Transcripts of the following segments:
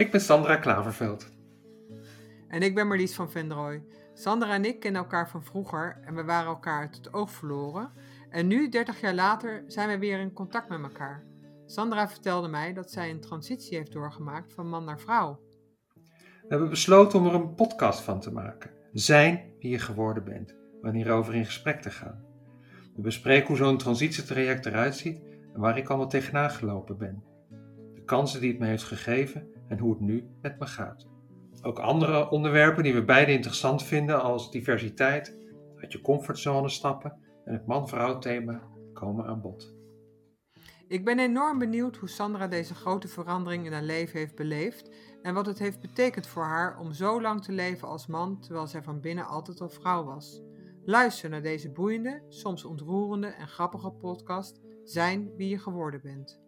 Ik ben Sandra Klaverveld. En ik ben Marlies van Vendrooy. Sandra en ik kennen elkaar van vroeger en we waren elkaar uit het oog verloren. En nu, 30 jaar later, zijn we weer in contact met elkaar. Sandra vertelde mij dat zij een transitie heeft doorgemaakt van man naar vrouw. We hebben besloten om er een podcast van te maken. Zijn wie je geworden bent, wanneer over in gesprek te gaan. We bespreken hoe zo'n transitietraject eruit ziet en waar ik allemaal tegenaan gelopen ben. De kansen die het me heeft gegeven en hoe het nu met me gaat. Ook andere onderwerpen die we beide interessant vinden als diversiteit, uit je comfortzone stappen en het man-vrouw thema komen aan bod. Ik ben enorm benieuwd hoe Sandra deze grote verandering in haar leven heeft beleefd en wat het heeft betekend voor haar om zo lang te leven als man terwijl zij van binnen altijd al vrouw was. Luister naar deze boeiende, soms ontroerende en grappige podcast Zijn wie je geworden bent.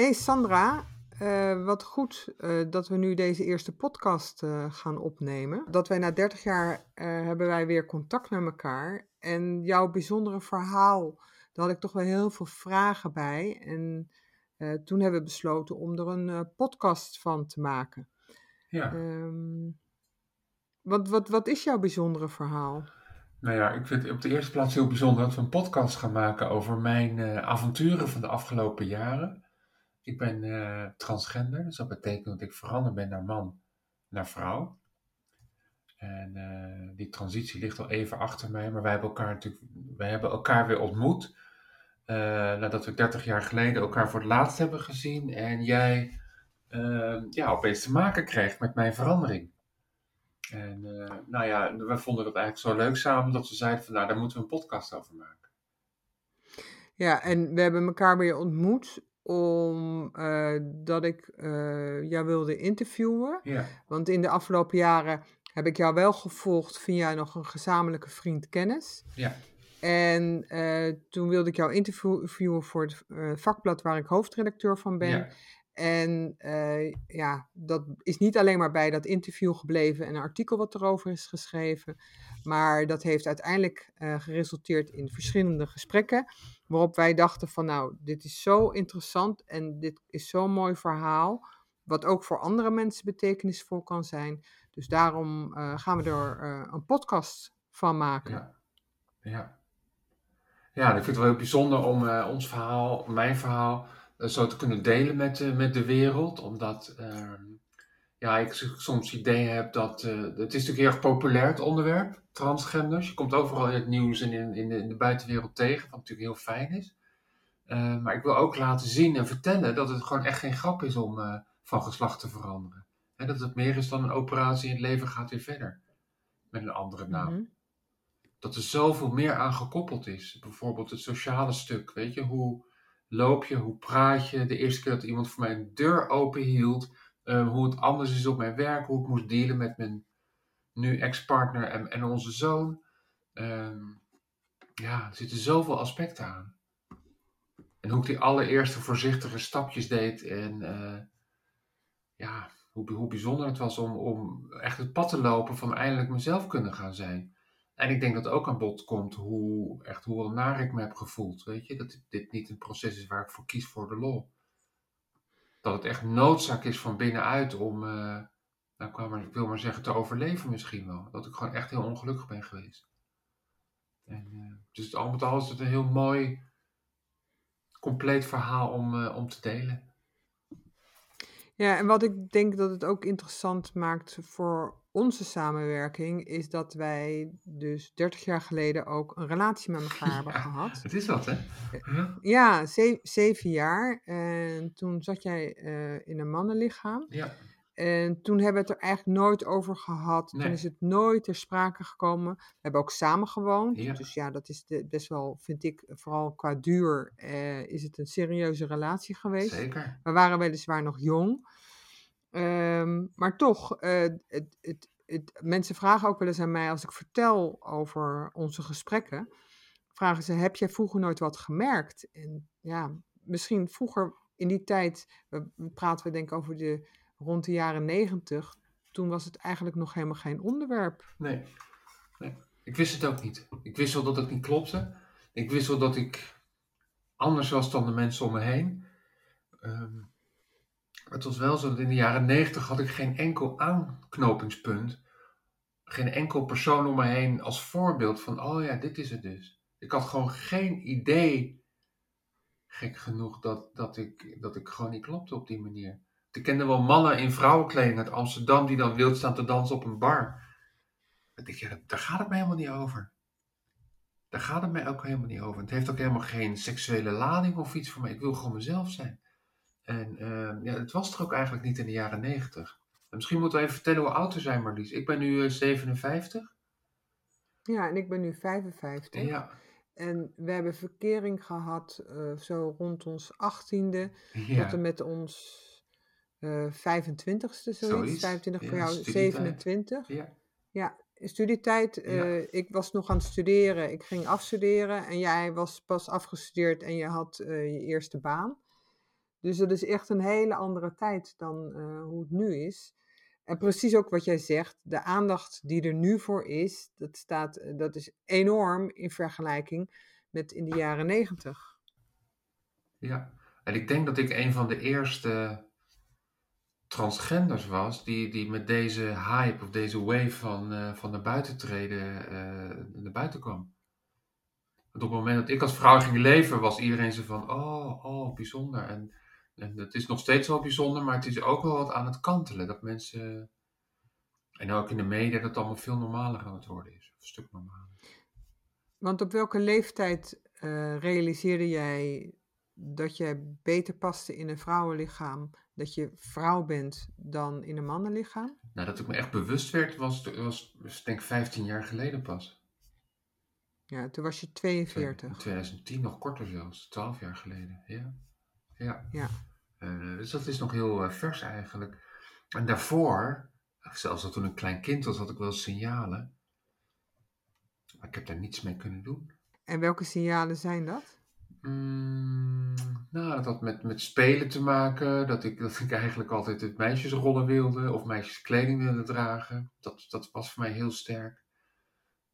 Hey Sandra, uh, wat goed uh, dat we nu deze eerste podcast uh, gaan opnemen. Dat wij na 30 jaar hebben wij weer contact met elkaar. En jouw bijzondere verhaal, daar had ik toch wel heel veel vragen bij. En toen hebben we besloten om er een podcast van te maken. Ja. Um, wat, wat, wat is jouw bijzondere verhaal? Nou ja, ik vind het op de eerste plaats heel bijzonder dat we een podcast gaan maken over mijn avonturen van de afgelopen jaren. Ik ben uh, transgender, dus dat betekent dat ik veranderd ben naar man, naar vrouw. En uh, die transitie ligt al even achter mij, maar wij hebben elkaar natuurlijk, wij hebben elkaar weer ontmoet. Uh, nadat we 30 jaar geleden elkaar voor het laatst hebben gezien en jij ja, opeens te maken kreeg met mijn verandering. En nou ja, we vonden dat eigenlijk zo leuk samen dat we zeiden van nou, daar moeten we een podcast over maken. Ja, en we hebben elkaar weer ontmoet omdat uh, ik uh, jou wilde interviewen. Ja. Want in de afgelopen jaren heb ik jou wel gevolgd via nog een gezamenlijke vriend kennis. Ja. En uh, toen wilde ik jou interviewen voor het vakblad waar ik hoofdredacteur van ben. Ja. En ja, dat is niet alleen maar bij dat interview gebleven en een artikel wat erover is geschreven. Maar dat heeft uiteindelijk geresulteerd in verschillende gesprekken waarop wij dachten van nou, dit is zo interessant en dit is zo'n mooi verhaal, wat ook voor andere mensen betekenisvol kan zijn. Dus daarom uh, gaan we er een podcast van maken. Ja, ja. ja ik vind het wel heel bijzonder om ons verhaal, mijn verhaal, zo te kunnen delen met, met de wereld. Omdat ehm, ja, ik soms idee heb dat. Uh, het is natuurlijk heel erg populair, het onderwerp, transgenders. Je komt overal in het nieuws en in, in, de, in de buitenwereld tegen, wat natuurlijk heel fijn is. Uh, maar ik wil ook laten zien en vertellen dat het gewoon echt geen grap is om uh, van geslacht te veranderen. En dat het meer is dan een operatie en het leven gaat weer verder. Met een andere naam. Mm -hmm. Dat er zoveel meer aan gekoppeld is. Bijvoorbeeld het sociale stuk. Weet je, hoe loop je, hoe praat je? De eerste keer dat iemand voor mij een deur open hield Um, hoe het anders is op mijn werk, hoe ik moest dealen met mijn nu ex-partner en, en onze zoon. Um, ja, er zitten zoveel aspecten aan. En hoe ik die allereerste voorzichtige stapjes deed en uh, ja, hoe, hoe bijzonder het was om, om echt het pad te lopen van eindelijk mezelf kunnen gaan zijn. En ik denk dat ook aan bod komt hoe, echt hoe naar ik me heb gevoeld. Weet je, dat dit niet een proces is waar ik voor kies voor de lol dat het echt noodzaak is van binnenuit om, uh, nou, ik, maar, ik wil maar zeggen, te overleven misschien wel. Dat ik gewoon echt heel ongelukkig ben geweest. En, uh, dus al met al is het een heel mooi, compleet verhaal om, uh, om te delen. Ja, en wat ik denk dat het ook interessant maakt voor onze samenwerking, is dat wij dus 30 jaar geleden ook een relatie met elkaar hebben gehad. Het is wat, hè? Ja, ja ze zeven jaar. En toen zat jij uh, in een mannenlichaam. Ja. En toen hebben we het er eigenlijk nooit over gehad. Nee. Toen is het nooit ter sprake gekomen. We hebben ook samen gewoond. Ja. Dus ja, dat is de, best wel, vind ik, vooral qua duur, uh, is het een serieuze relatie geweest. Zeker. We waren weliswaar nog jong. Um, maar toch, uh, het, het, het, mensen vragen ook wel eens aan mij als ik vertel over onze gesprekken. Vragen ze: Heb jij vroeger nooit wat gemerkt? En ja, misschien vroeger in die tijd, we, praten we denk ik over de rond de jaren negentig. Toen was het eigenlijk nog helemaal geen onderwerp. Nee. nee, ik wist het ook niet. Ik wist wel dat het niet klopte. Ik wist wel dat ik anders was dan de mensen om me heen. Um, het was wel zo dat in de jaren negentig had ik geen enkel aanknopingspunt. Geen enkel persoon om me heen als voorbeeld van, oh ja, dit is het dus. Ik had gewoon geen idee, gek genoeg, dat, dat, ik, dat ik gewoon niet klopte op die manier. Ik kende wel mannen in vrouwenkleding uit Amsterdam die dan wild staan te dansen op een bar. Ik denk, ja, daar gaat het mij helemaal niet over. Daar gaat het mij ook helemaal niet over. Het heeft ook helemaal geen seksuele lading of iets voor mij. Ik wil gewoon mezelf zijn. En uh, ja, het was er ook eigenlijk niet in de jaren negentig. Misschien moeten we even vertellen hoe oud we zijn, Marlies. Ik ben nu uh, 57. Ja, en ik ben nu 55. Ja. En we hebben verkering gehad uh, zo rond ons 18e ja. tot en met ons 25ste, zoiets. zoiets. 25 voor jou, 27. Ja. Ja, studietijd. Ja. ik was nog aan het studeren. Ik ging afstuderen en jij was pas afgestudeerd en je had je eerste baan. Dus dat is echt een hele andere tijd dan uh, hoe het nu is. En precies ook wat jij zegt, de aandacht die er nu voor is, dat, staat, eh, dat is enorm in vergelijking met in de jaren negentig. Ja, en ik denk dat ik een van de eerste transgenders was die, die met deze hype of deze wave van, uh, van naar buiten treden uh, naar buiten kwam. Op het moment dat ik als vrouw ging leven, was iedereen zo van, oh, oh, bijzonder. En en het is nog steeds wel bijzonder, maar het is ook wel wat aan het kantelen. Dat mensen, en ook in de media, dat het allemaal veel normaler aan het worden is. Een stuk normaler. Want op welke leeftijd uh, realiseerde jij dat je beter paste in een vrouwenlichaam, dat je vrouw bent dan in een mannenlichaam? Nou, dat ik me echt bewust werd, was, was, was denk ik 15 jaar geleden pas. Ja, toen was je 42. In 2010, nog korter zelfs, 12 jaar geleden. Ja. Ja. ja. Uh, dus dat is nog heel uh, vers eigenlijk. En daarvoor, zelfs toen een klein kind was, had ik wel signalen. Maar ik heb daar niets mee kunnen doen. En welke signalen zijn dat? Mm, nou, dat had met, met spelen te maken. Dat ik, dat ik eigenlijk altijd het meisjesrollen wilde. Of meisjeskleding wilde dragen. Dat, dat was voor mij heel sterk.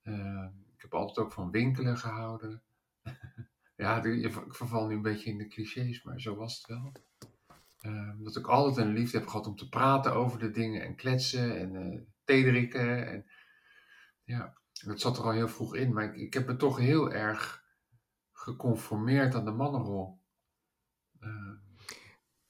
Uh, ik heb altijd ook van winkelen gehouden. ja, ik verval nu een beetje in de clichés, maar zo was het wel. Uh, dat ik altijd een liefde heb gehad om te praten over de dingen en kletsen en uh. En, ja, dat zat er al heel vroeg in, maar ik, ik heb me toch heel erg geconformeerd aan de mannenrol. Uh,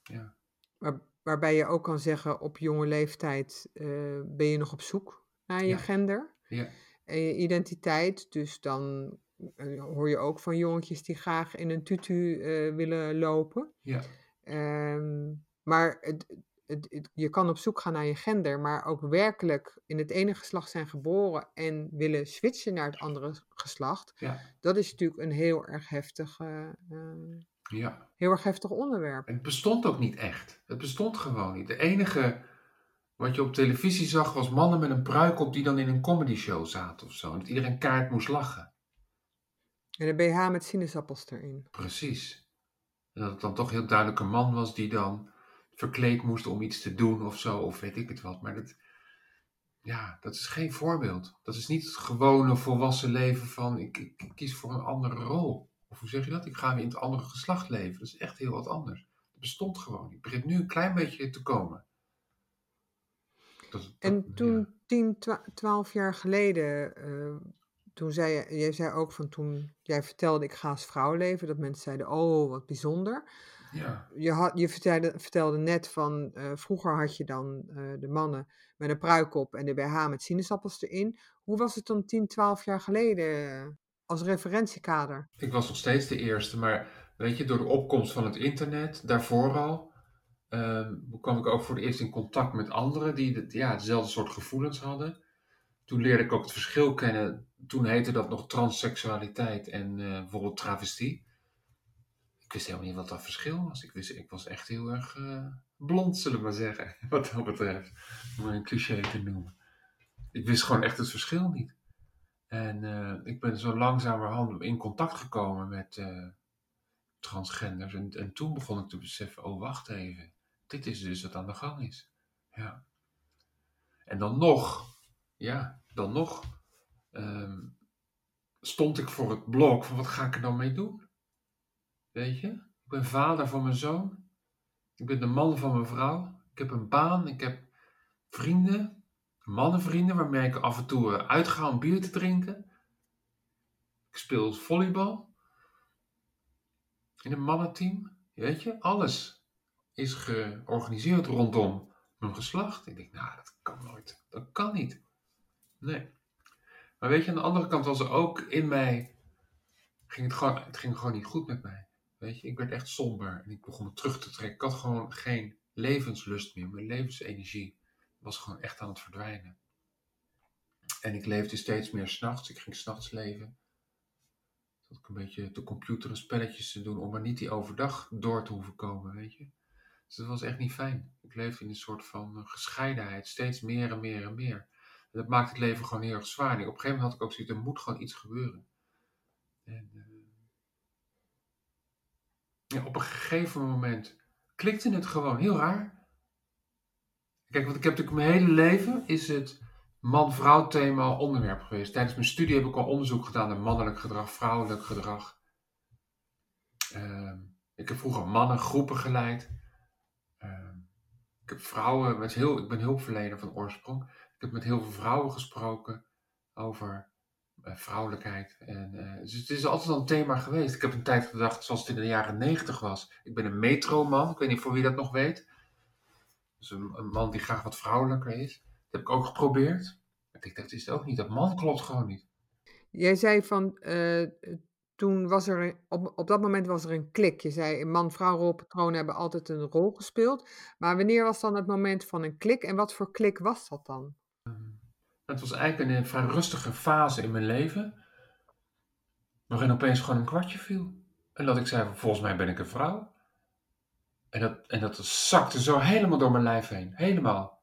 ja. Waar, waarbij je ook kan zeggen, op jonge leeftijd uh, ben je nog op zoek naar je ja. gender ja. en je identiteit. Dus dan uh, hoor je ook van jongetjes die graag in een tutu willen lopen. Ja. Um, maar het, het, het, je kan op zoek gaan naar je gender, maar ook werkelijk in het ene geslacht zijn geboren en willen switchen naar het andere geslacht. Ja. Dat is natuurlijk een heel erg heftig, uh, ja. heel erg heftig onderwerp. En het bestond ook niet echt. Het bestond gewoon niet. De enige wat je op televisie zag was mannen met een pruik op die dan in een comedy show zaten of zo. En dat iedereen kaart moest lachen. En een BH met sinaasappels erin. Precies. En dat het dan toch heel duidelijk een man was die dan verkleed moest om iets te doen of zo, of weet ik het wat. Maar dat, ja, dat is geen voorbeeld. Dat is niet het gewone volwassen leven van ik, ik, ik kies voor een andere rol. Of hoe zeg je dat? Ik ga weer in het andere geslacht leven. Dat is echt heel wat anders. Het bestond gewoon. Ik begint nu een klein beetje te komen. Dat, dat, en toen, ja. 10, 12 jaar geleden, uh, toen zei je, jij zei ook van toen jij vertelde ik ga als vrouw leven, dat mensen zeiden, oh wat bijzonder. Ja. Je, had, je vertelde, vertelde net van, uh, vroeger had je dan uh, de mannen met een pruik op en de BH met sinaasappels erin. Hoe was het dan 10, 12 jaar geleden als referentiekader? Ik was nog steeds de eerste, maar weet je, door de opkomst van het internet, daarvoor al, uh, kwam ik ook voor het eerst in contact met anderen die het, ja, hetzelfde soort gevoelens hadden. Toen leerde ik ook het verschil kennen. Toen heette dat nog transseksualiteit en uh, bijvoorbeeld travestie. Ik wist helemaal niet wat dat verschil was. Ik, wist, ik was echt heel erg uh, blond, zullen we maar zeggen. Wat dat betreft. Om een cliché te noemen. Ik wist gewoon echt het verschil niet. En uh, ik ben zo langzamerhand in contact gekomen met transgenders. En, en toen begon ik te beseffen, oh wacht even. Dit is dus wat aan de gang is. Ja. En dan nog ja, dan nog um, stond ik voor het blok van wat ga ik er dan mee doen? Weet je? Ik ben vader van mijn zoon. Ik ben de man van mijn vrouw. Ik heb een baan. Ik heb vrienden. Mannenvrienden waarmee ik af en toe eh, uitga om bier te drinken. Ik speel volleybal. In een mannenteam. Weet je, alles is georganiseerd rondom mijn geslacht. Ik denk, nou, dat kan nooit. Dat kan niet. Nee. Maar weet je, aan de andere kant was er ook in mij, ging het, gewoon, het ging gewoon niet goed met mij. Weet je, ik werd echt somber en ik begon me terug te trekken. Ik had gewoon geen levenslust meer. Mijn levensenergie was gewoon echt aan het verdwijnen. En ik leefde steeds meer s'nachts. Ik ging s'nachts leven. Dat ik een beetje de computer en spelletjes te doen om maar niet die overdag door te hoeven komen, weet je. Dus dat was echt niet fijn. Ik leefde in een soort van gescheidenheid, steeds meer en meer en meer. Dat maakt het leven gewoon heel erg zwaar. En op een gegeven moment had ik ook zoiets, er moet gewoon iets gebeuren. En ja, op een gegeven moment klikte het gewoon, heel raar. Kijk, want ik heb natuurlijk mijn hele leven is het man-vrouw thema onderwerp geweest. Tijdens mijn studie heb ik al onderzoek gedaan naar mannelijk gedrag, vrouwelijk gedrag. Uh, ik heb vroeger mannengroepen geleid. Ehm, ik heb vrouwen met heel, ik ben hulpverlener van oorsprong. Ik heb met heel veel vrouwen gesproken over uh, vrouwelijkheid. En, uh, dus het is altijd al een thema geweest. Ik heb een tijd gedacht, zoals het in de jaren negentig was. Ik ben een metroman. Ik weet niet voor wie dat nog weet. Dus een, man die graag wat vrouwelijker is. Dat heb ik ook geprobeerd. Ik denk, dat is het ook niet. Dat man klopt gewoon niet. Jij zei van, uh, toen was er, op, op dat moment was er een klik. Je zei, man-vrouw rolpatronen hebben altijd een rol gespeeld. Maar wanneer was dan het moment van een klik en wat voor klik was dat dan? Het was eigenlijk een vrij rustige fase in mijn leven. Waarin opeens gewoon een kwartje viel. En dat ik zei, volgens mij ben ik een vrouw. En dat, en dat zakte zo helemaal door mijn lijf heen. Helemaal.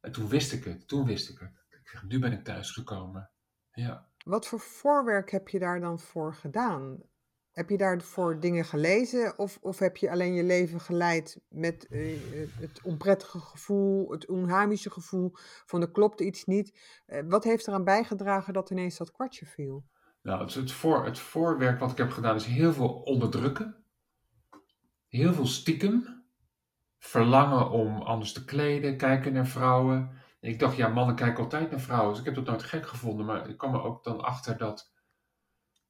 En toen wist ik het. Toen wist ik het. Ik zeg, nu ben ik thuisgekomen. Ja. Wat voor voorwerk heb je daar dan voor gedaan? Heb je daarvoor dingen gelezen of, of heb je alleen je leven geleid met uh, het onprettige gevoel, het onhamische gevoel van er klopt iets niet? Uh, wat heeft eraan bijgedragen dat ineens dat kwartje viel? Nou, het, het, voor, het voorwerk wat ik heb gedaan is heel veel onderdrukken. Heel veel stiekem. Verlangen om anders te kleden, kijken naar vrouwen. ik dacht, ja, mannen kijken altijd naar vrouwen. Dus ik heb dat nooit gek gevonden. Maar ik kwam er ook dan achter dat,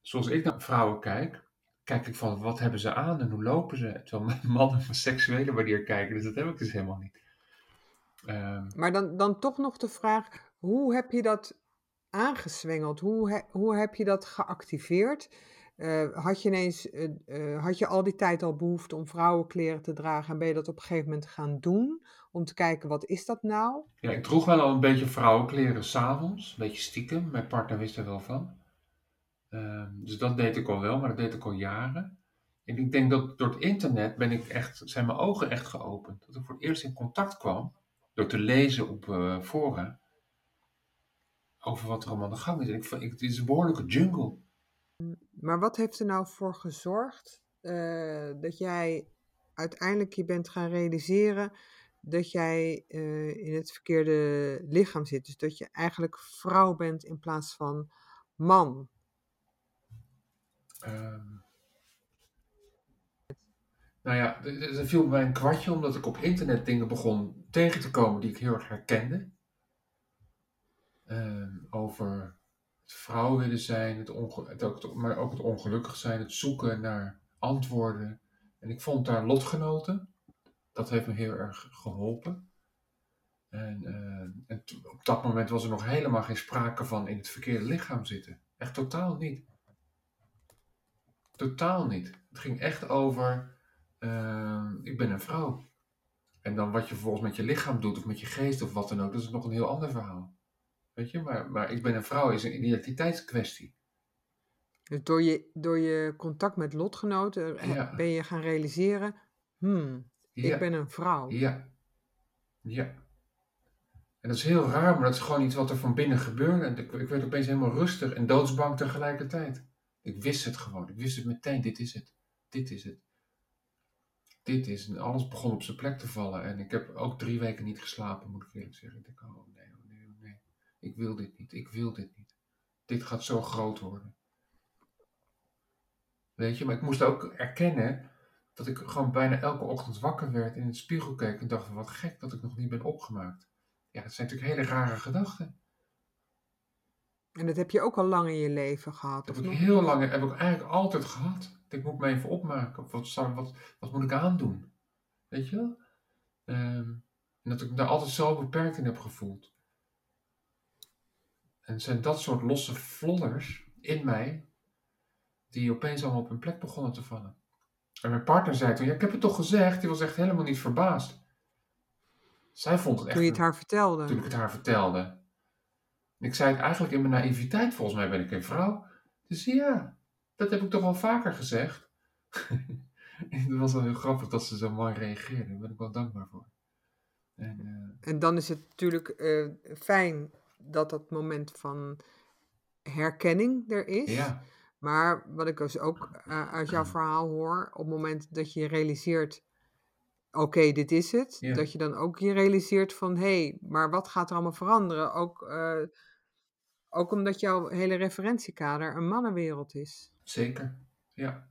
zoals ik naar vrouwen kijk, kijk ik van wat hebben ze aan en hoe lopen ze. Terwijl mannen van seksuele manier kijken, dus dat heb ik dus helemaal niet. Um, maar dan, dan toch nog de vraag, hoe heb je dat aangezwengeld? Hoe, he, hoe heb je dat geactiveerd? Uh, had je ineens, uh, uh, had je al die tijd al behoefte om vrouwenkleren te dragen en ben je dat op een gegeven moment gaan doen? Om te kijken, wat is dat nou? Ja, ik droeg wel al een beetje vrouwenkleren s'avonds, een beetje stiekem. Mijn partner wist er wel van. Uh, dus dat deed ik al wel, maar dat deed ik al jaren. En ik denk dat door het internet ben ik echt, zijn mijn ogen echt geopend. Dat ik voor het eerst in contact kwam, door te lezen op uh, fora, over wat er allemaal aan de gang is. En ik, het is een behoorlijke jungle. Maar wat heeft er nou voor gezorgd uh, dat jij uiteindelijk je bent gaan realiseren dat jij uh, in het verkeerde lichaam zit? Dus dat je eigenlijk vrouw bent in plaats van man. Um, nou ja, er viel mij een kwartje omdat ik op internet dingen begon tegen te komen die ik heel erg herkende. Um, over het vrouw willen zijn, het het, maar ook het ongelukkig zijn, het zoeken naar antwoorden. En ik vond daar lotgenoten. Dat heeft me heel erg geholpen. En, uh, en op dat moment was er nog helemaal geen sprake van in het verkeerde lichaam zitten. Echt totaal niet. Totaal niet. Het ging echt over, uh, ik ben een vrouw. En dan wat je vervolgens met je lichaam doet, of met je geest, of wat dan ook, dat is nog een heel ander verhaal. Weet je, maar, maar ik ben een vrouw is een identiteitskwestie. Dus door je, door je contact met lotgenoten ja. ben je gaan realiseren, hmm, ja. ik ben een vrouw. Ja, ja. En dat is heel raar, maar dat is gewoon iets wat er van binnen gebeurde. En ik, ik werd opeens helemaal rustig en doodsbang tegelijkertijd. Ik wist het gewoon. Ik wist het meteen. Dit is het. Dit is het. Dit is het. En alles begon op zijn plek te vallen. En ik heb ook drie weken niet geslapen, moet ik eerlijk zeggen. Ik denk, oh nee, oh nee, oh nee. Ik wil dit niet. Ik wil dit niet. Dit gaat zo groot worden. Weet je, maar ik moest ook erkennen dat ik gewoon bijna elke ochtend wakker werd, in het spiegel keek en dacht wat gek dat ik nog niet ben opgemaakt. Ja, dat zijn natuurlijk hele rare gedachten. En dat heb je ook al lang in je leven gehad? Dat heb ik heel lang, heb ik eigenlijk altijd gehad. Ik moet me even opmaken. Wat, wat, wat moet ik aandoen? Weet je wel? Ehm, en dat ik me daar altijd zo beperkt in heb gevoeld. En zijn dat soort losse flodders in mij, die opeens allemaal op hun plek begonnen te vallen. En mijn partner zei toen, ja, ik heb het toch gezegd, die was echt helemaal niet verbaasd. Zij vond het echt... Toen je het haar vertelde? Toen ik het haar vertelde. Ik zei het eigenlijk in mijn naïviteit, volgens mij ben ik een vrouw. Dus ja, dat heb ik toch al vaker gezegd. het was wel heel grappig dat ze zo mooi reageerde. Daar ben ik wel dankbaar voor. En, uh... en dan is het natuurlijk uh, fijn dat dat moment van herkenning er is. Ja. Maar wat ik dus ook uh, uit jouw verhaal hoor, op het moment dat je realiseert, oké, dit is het, dat je dan ook je realiseert van, hé, hey, maar wat gaat er allemaal veranderen? Ook, ook omdat jouw hele referentiekader een mannenwereld is. Zeker, ja.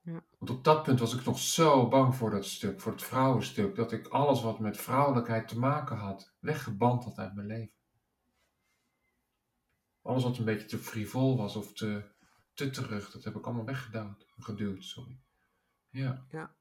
ja. Want op dat punt was ik nog zo bang voor dat stuk, voor het vrouwenstuk, dat ik alles wat met vrouwelijkheid te maken had, weggeband had uit mijn leven. Alles wat een beetje te frivol was of te, te terug, dat heb ik allemaal weggedaan, geduwd, sorry. Ja. ja.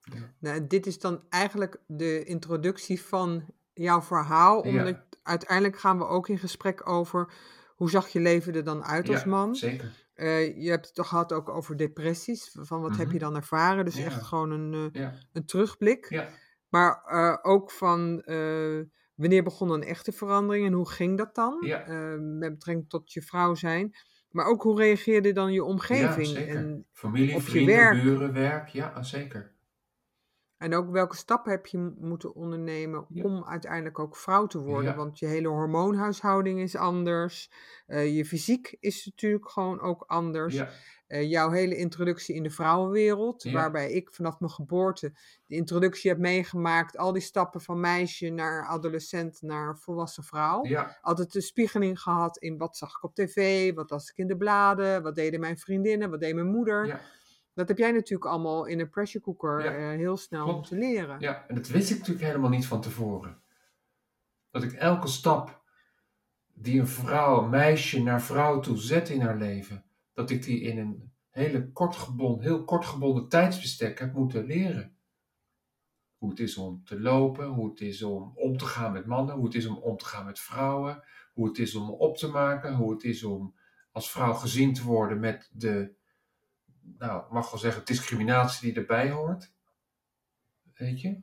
ja. Nou, dit is dan eigenlijk de introductie van jouw verhaal. Omdat uiteindelijk gaan we ook in gesprek over hoe zag je leven er dan uit als man. Zeker. Uh, je hebt het toch gehad ook over depressies. Van wat heb je mhm. dan ervaren? Dus echt gewoon een, uh, een terugblik. Ja. Maar uh, ook van Wanneer begon een echte verandering en hoe ging dat dan? Met betrekking tot je vrouw zijn. Maar ook hoe reageerde dan je omgeving? Ja. En Familie, vrienden, werk. buren, werk. Ja, zeker. En ook welke stappen heb je moeten ondernemen om uiteindelijk ook vrouw te worden? Want je hele hormoonhuishouding is anders. Uh, je fysiek is natuurlijk gewoon ook anders. Uh, jouw hele introductie in de vrouwenwereld, waarbij ik vanaf mijn geboorte de introductie heb meegemaakt, al die stappen van meisje naar adolescent naar volwassen vrouw. Altijd de spiegeling gehad in wat zag ik op tv, wat las ik in de bladen, wat deden mijn vriendinnen, wat deed mijn moeder. Dat heb jij natuurlijk allemaal in een pressure cooker uh, heel snel Klopt. moeten leren. Ja, en dat wist ik natuurlijk helemaal niet van tevoren. Dat ik elke stap die een vrouw, een meisje naar vrouw toe zet in haar leven, dat ik die in een hele kortgebonden, heel kortgebonden tijdsbestek heb moeten leren. Hoe het is om te lopen, hoe het is om om te gaan met mannen, hoe het is om om te gaan met vrouwen, hoe het is om op te maken, hoe het is om als vrouw gezien te worden met de, nou, ik mag wel zeggen, discriminatie die erbij hoort. Weet je?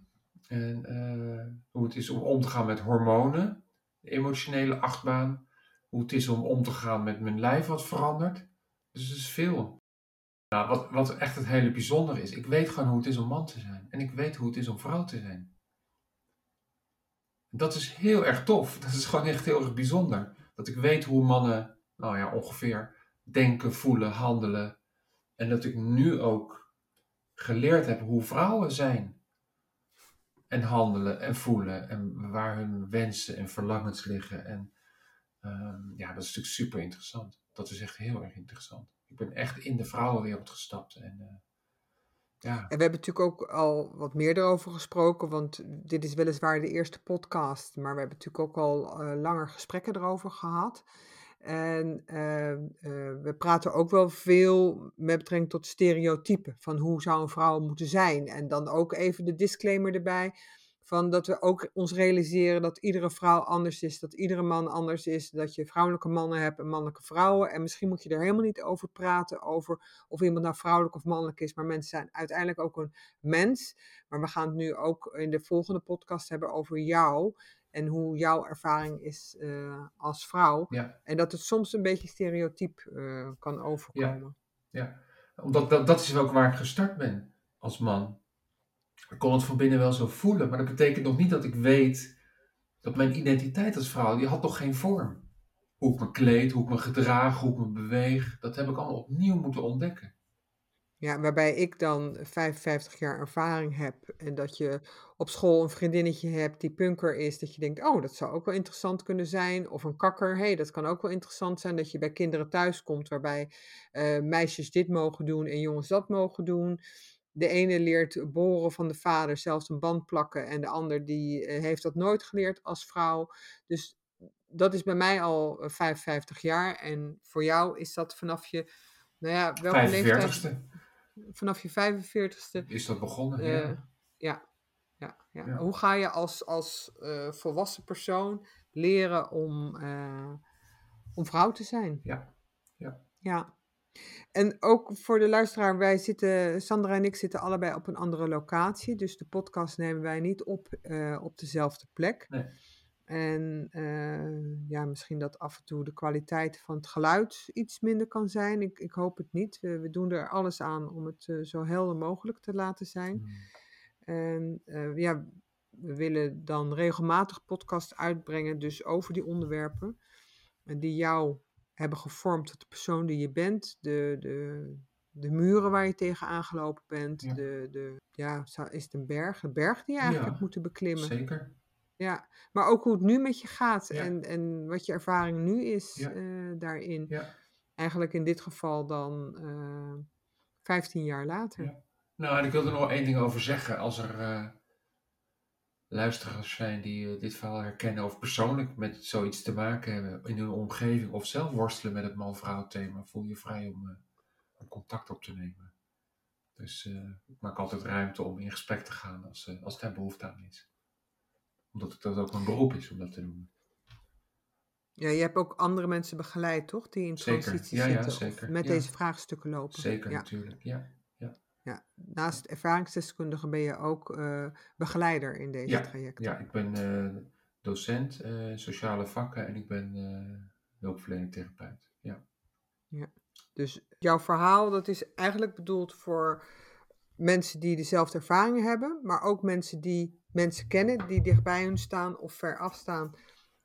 En uh, hoe het is om om te gaan met hormonen, de emotionele achtbaan. Hoe het is om om te gaan met mijn lijf wat verandert. Dus het is veel. Nou, wat, wat echt het hele bijzondere is, ik weet gewoon hoe het is om man te zijn. En ik weet hoe het is om vrouw te zijn. Dat is heel erg tof. Dat is gewoon echt heel erg bijzonder. Dat ik weet hoe mannen, nou ja, ongeveer denken, voelen, handelen. En dat ik nu ook geleerd heb hoe vrouwen zijn. En handelen en voelen. En waar hun wensen en verlangens liggen. En um, ja, dat is natuurlijk super interessant. Dat is echt heel erg interessant ik ben echt in de vrouwenwereld gestapt. En, uh, ja. en we hebben natuurlijk ook al wat meer erover gesproken, want dit is weliswaar de eerste podcast, maar we hebben natuurlijk ook al uh, langer gesprekken erover gehad. En uh, we praten ook wel veel met betrekking tot stereotypen van hoe zou een vrouw moeten zijn. En dan ook even de disclaimer erbij van dat we ook ons realiseren dat iedere vrouw anders is, dat iedere man anders is, dat je vrouwelijke mannen hebt en mannelijke vrouwen. En misschien moet je er helemaal niet over praten, over of iemand nou vrouwelijk of mannelijk is, maar mensen zijn uiteindelijk ook een mens. Maar we gaan het nu ook in de volgende podcast hebben over jou en hoe jouw ervaring is uh, als vrouw. Ja. En dat het soms een beetje stereotyp uh, kan overkomen. Ja, ja. omdat dat, dat is ook waar ik gestart ben als man. Ik kon het van binnen wel zo voelen, maar dat betekent nog niet dat ik weet dat mijn identiteit als vrouw, die had nog geen vorm. Hoe ik me kleed, hoe ik me gedraag, hoe ik me beweeg, dat heb ik allemaal opnieuw moeten ontdekken. Ja, waarbij ik dan 55 jaar ervaring heb en dat je op school een vriendinnetje hebt die punker is, dat je denkt, oh, dat zou ook wel interessant kunnen zijn. Of een kakker, hey, dat kan ook wel interessant zijn. Dat je bij kinderen thuis komt waarbij eh, meisjes dit mogen doen en jongens dat mogen doen. De ene leert boren van de vader, zelfs een band plakken, en de ander die eh, heeft dat nooit geleerd als vrouw. Dus dat is bij mij al 55 jaar en voor jou is dat vanaf je, nou ja, welke leeftijd? Vanaf je 45ste. Is dat begonnen? Uh, ja. Ja, ja. ja. Hoe ga je als, als uh, volwassen persoon leren om, uh, om vrouw te zijn? Ja. ja. Ja. En ook voor de luisteraar, wij zitten, Sandra en ik zitten allebei op een andere locatie. Dus de podcast nemen wij niet op op dezelfde plek. Nee. En uh, ja, misschien dat af en toe de kwaliteit van het geluid iets minder kan zijn. Ik, ik hoop het niet. We, we doen er alles aan om het uh, zo helder mogelijk te laten zijn. Mm. En uh, ja, we willen dan regelmatig podcast uitbrengen, dus over die onderwerpen. Die jou hebben gevormd tot de persoon die je bent. De, de, de muren waar je tegen aangelopen bent. Ja. De, de, ja, is het een berg? Een berg die je eigenlijk Ja, hebt moeten beklimmen. Zeker. Ja, maar ook hoe het nu met je gaat Ja. en, en wat je ervaring nu is Ja. eh, daarin. Ja. Eigenlijk in dit geval dan eh 15 jaar later. Ja. Nou, en ik wil er nog één ding over zeggen. Als er eh, luisteraars zijn die dit verhaal herkennen of persoonlijk met zoiets te maken hebben in hun omgeving of zelf worstelen met het man-vrouw thema, voel je vrij om, om contact op te nemen. Dus ik maak altijd ruimte om in gesprek te gaan als, als daar behoefte aan is. Omdat het dat ook een beroep is om dat te doen. Ja, je hebt ook andere mensen begeleid, toch? Die in Zeker. transitie Ja, ja, zitten zeker. met Ja. deze vraagstukken lopen. Zeker Ja, natuurlijk, ja. ja. Naast ervaringsdeskundige ben je ook eh, begeleider in deze Ja, trajecten. Ja, ik ben eh, docent eh, sociale vakken en ik ben hulpverlening therapeut. Ja. Dus jouw verhaal, dat is eigenlijk bedoeld voor mensen die dezelfde ervaringen hebben, maar ook mensen die mensen kennen die dichtbij hun staan of ver afstaan,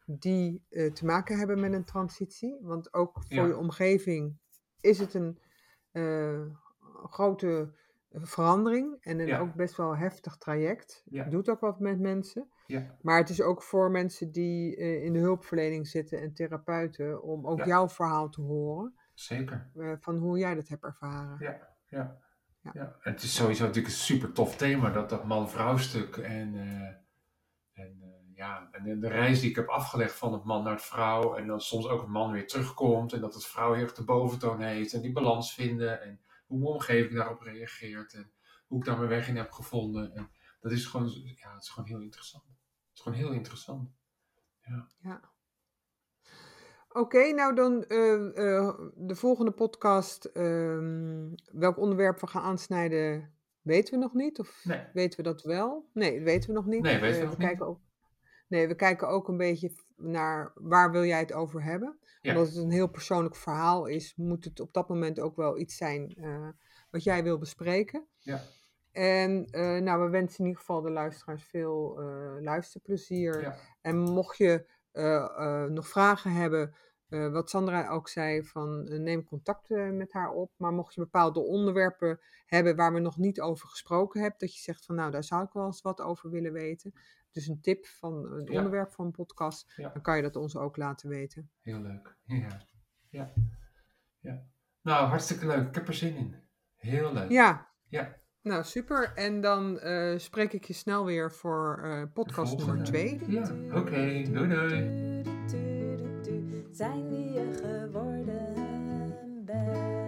die eh, te maken hebben met een transitie. Want ook voor Ja. je omgeving is het een eh, grote verandering en een Ja. ook best wel heftig traject. Ja. Doet ook wat met mensen. Ja. Maar het is ook voor mensen die eh, in de hulpverlening zitten en therapeuten om ook jouw verhaal te horen Zeker. eh, van hoe jij dat hebt ervaren. Ja, ja. Ja. ja. En het is sowieso natuurlijk een super tof thema, dat, dat man-vrouw stuk. En, eh, en eh, ja, en de, reis die ik heb afgelegd van het man naar het vrouw. En dan soms ook het man weer terugkomt. En dat het vrouw heel erg de boventoon heeft. En die balans vinden. En hoe mijn omgeving daarop reageert. En hoe ik daar mijn weg in heb gevonden. En dat is gewoon, ja, het is gewoon heel interessant. Het is gewoon heel interessant. Ja. Oké, nou dan eh, eh, de volgende podcast. ehm, welk onderwerp we gaan aansnijden, weten we nog niet. Of Nee. weten we dat wel? Nee, dat weten we nog niet. Nee, weten we Eh, niet. kijken ook, nee, we kijken ook een beetje naar waar wil jij het over hebben. Ja. Omdat het een heel persoonlijk verhaal is, moet het op dat moment ook wel iets zijn wat jij wil bespreken. Ja. En nou, we wensen in ieder geval de luisteraars veel luisterplezier. Ja. En mocht je nog vragen hebben, eh, wat Sandra ook zei, van eh, neem contact eh, met haar op. Maar mocht je bepaalde onderwerpen hebben waar we nog niet over gesproken hebben, dat je zegt van nou, daar zou ik wel eens wat over willen weten. Dus een tip van een Ja. onderwerp van een podcast, Ja. dan kan je dat ons ook laten weten. Heel leuk. Ja. Ja. ja. Nou, hartstikke leuk. Ik heb er zin in. Heel leuk. Ja, Ja. Nou super. En dan eh, spreek ik je snel weer voor eh, podcast nummer Volgende. 2. Ja, oké. Doei doei. Zijn wie je geworden bent.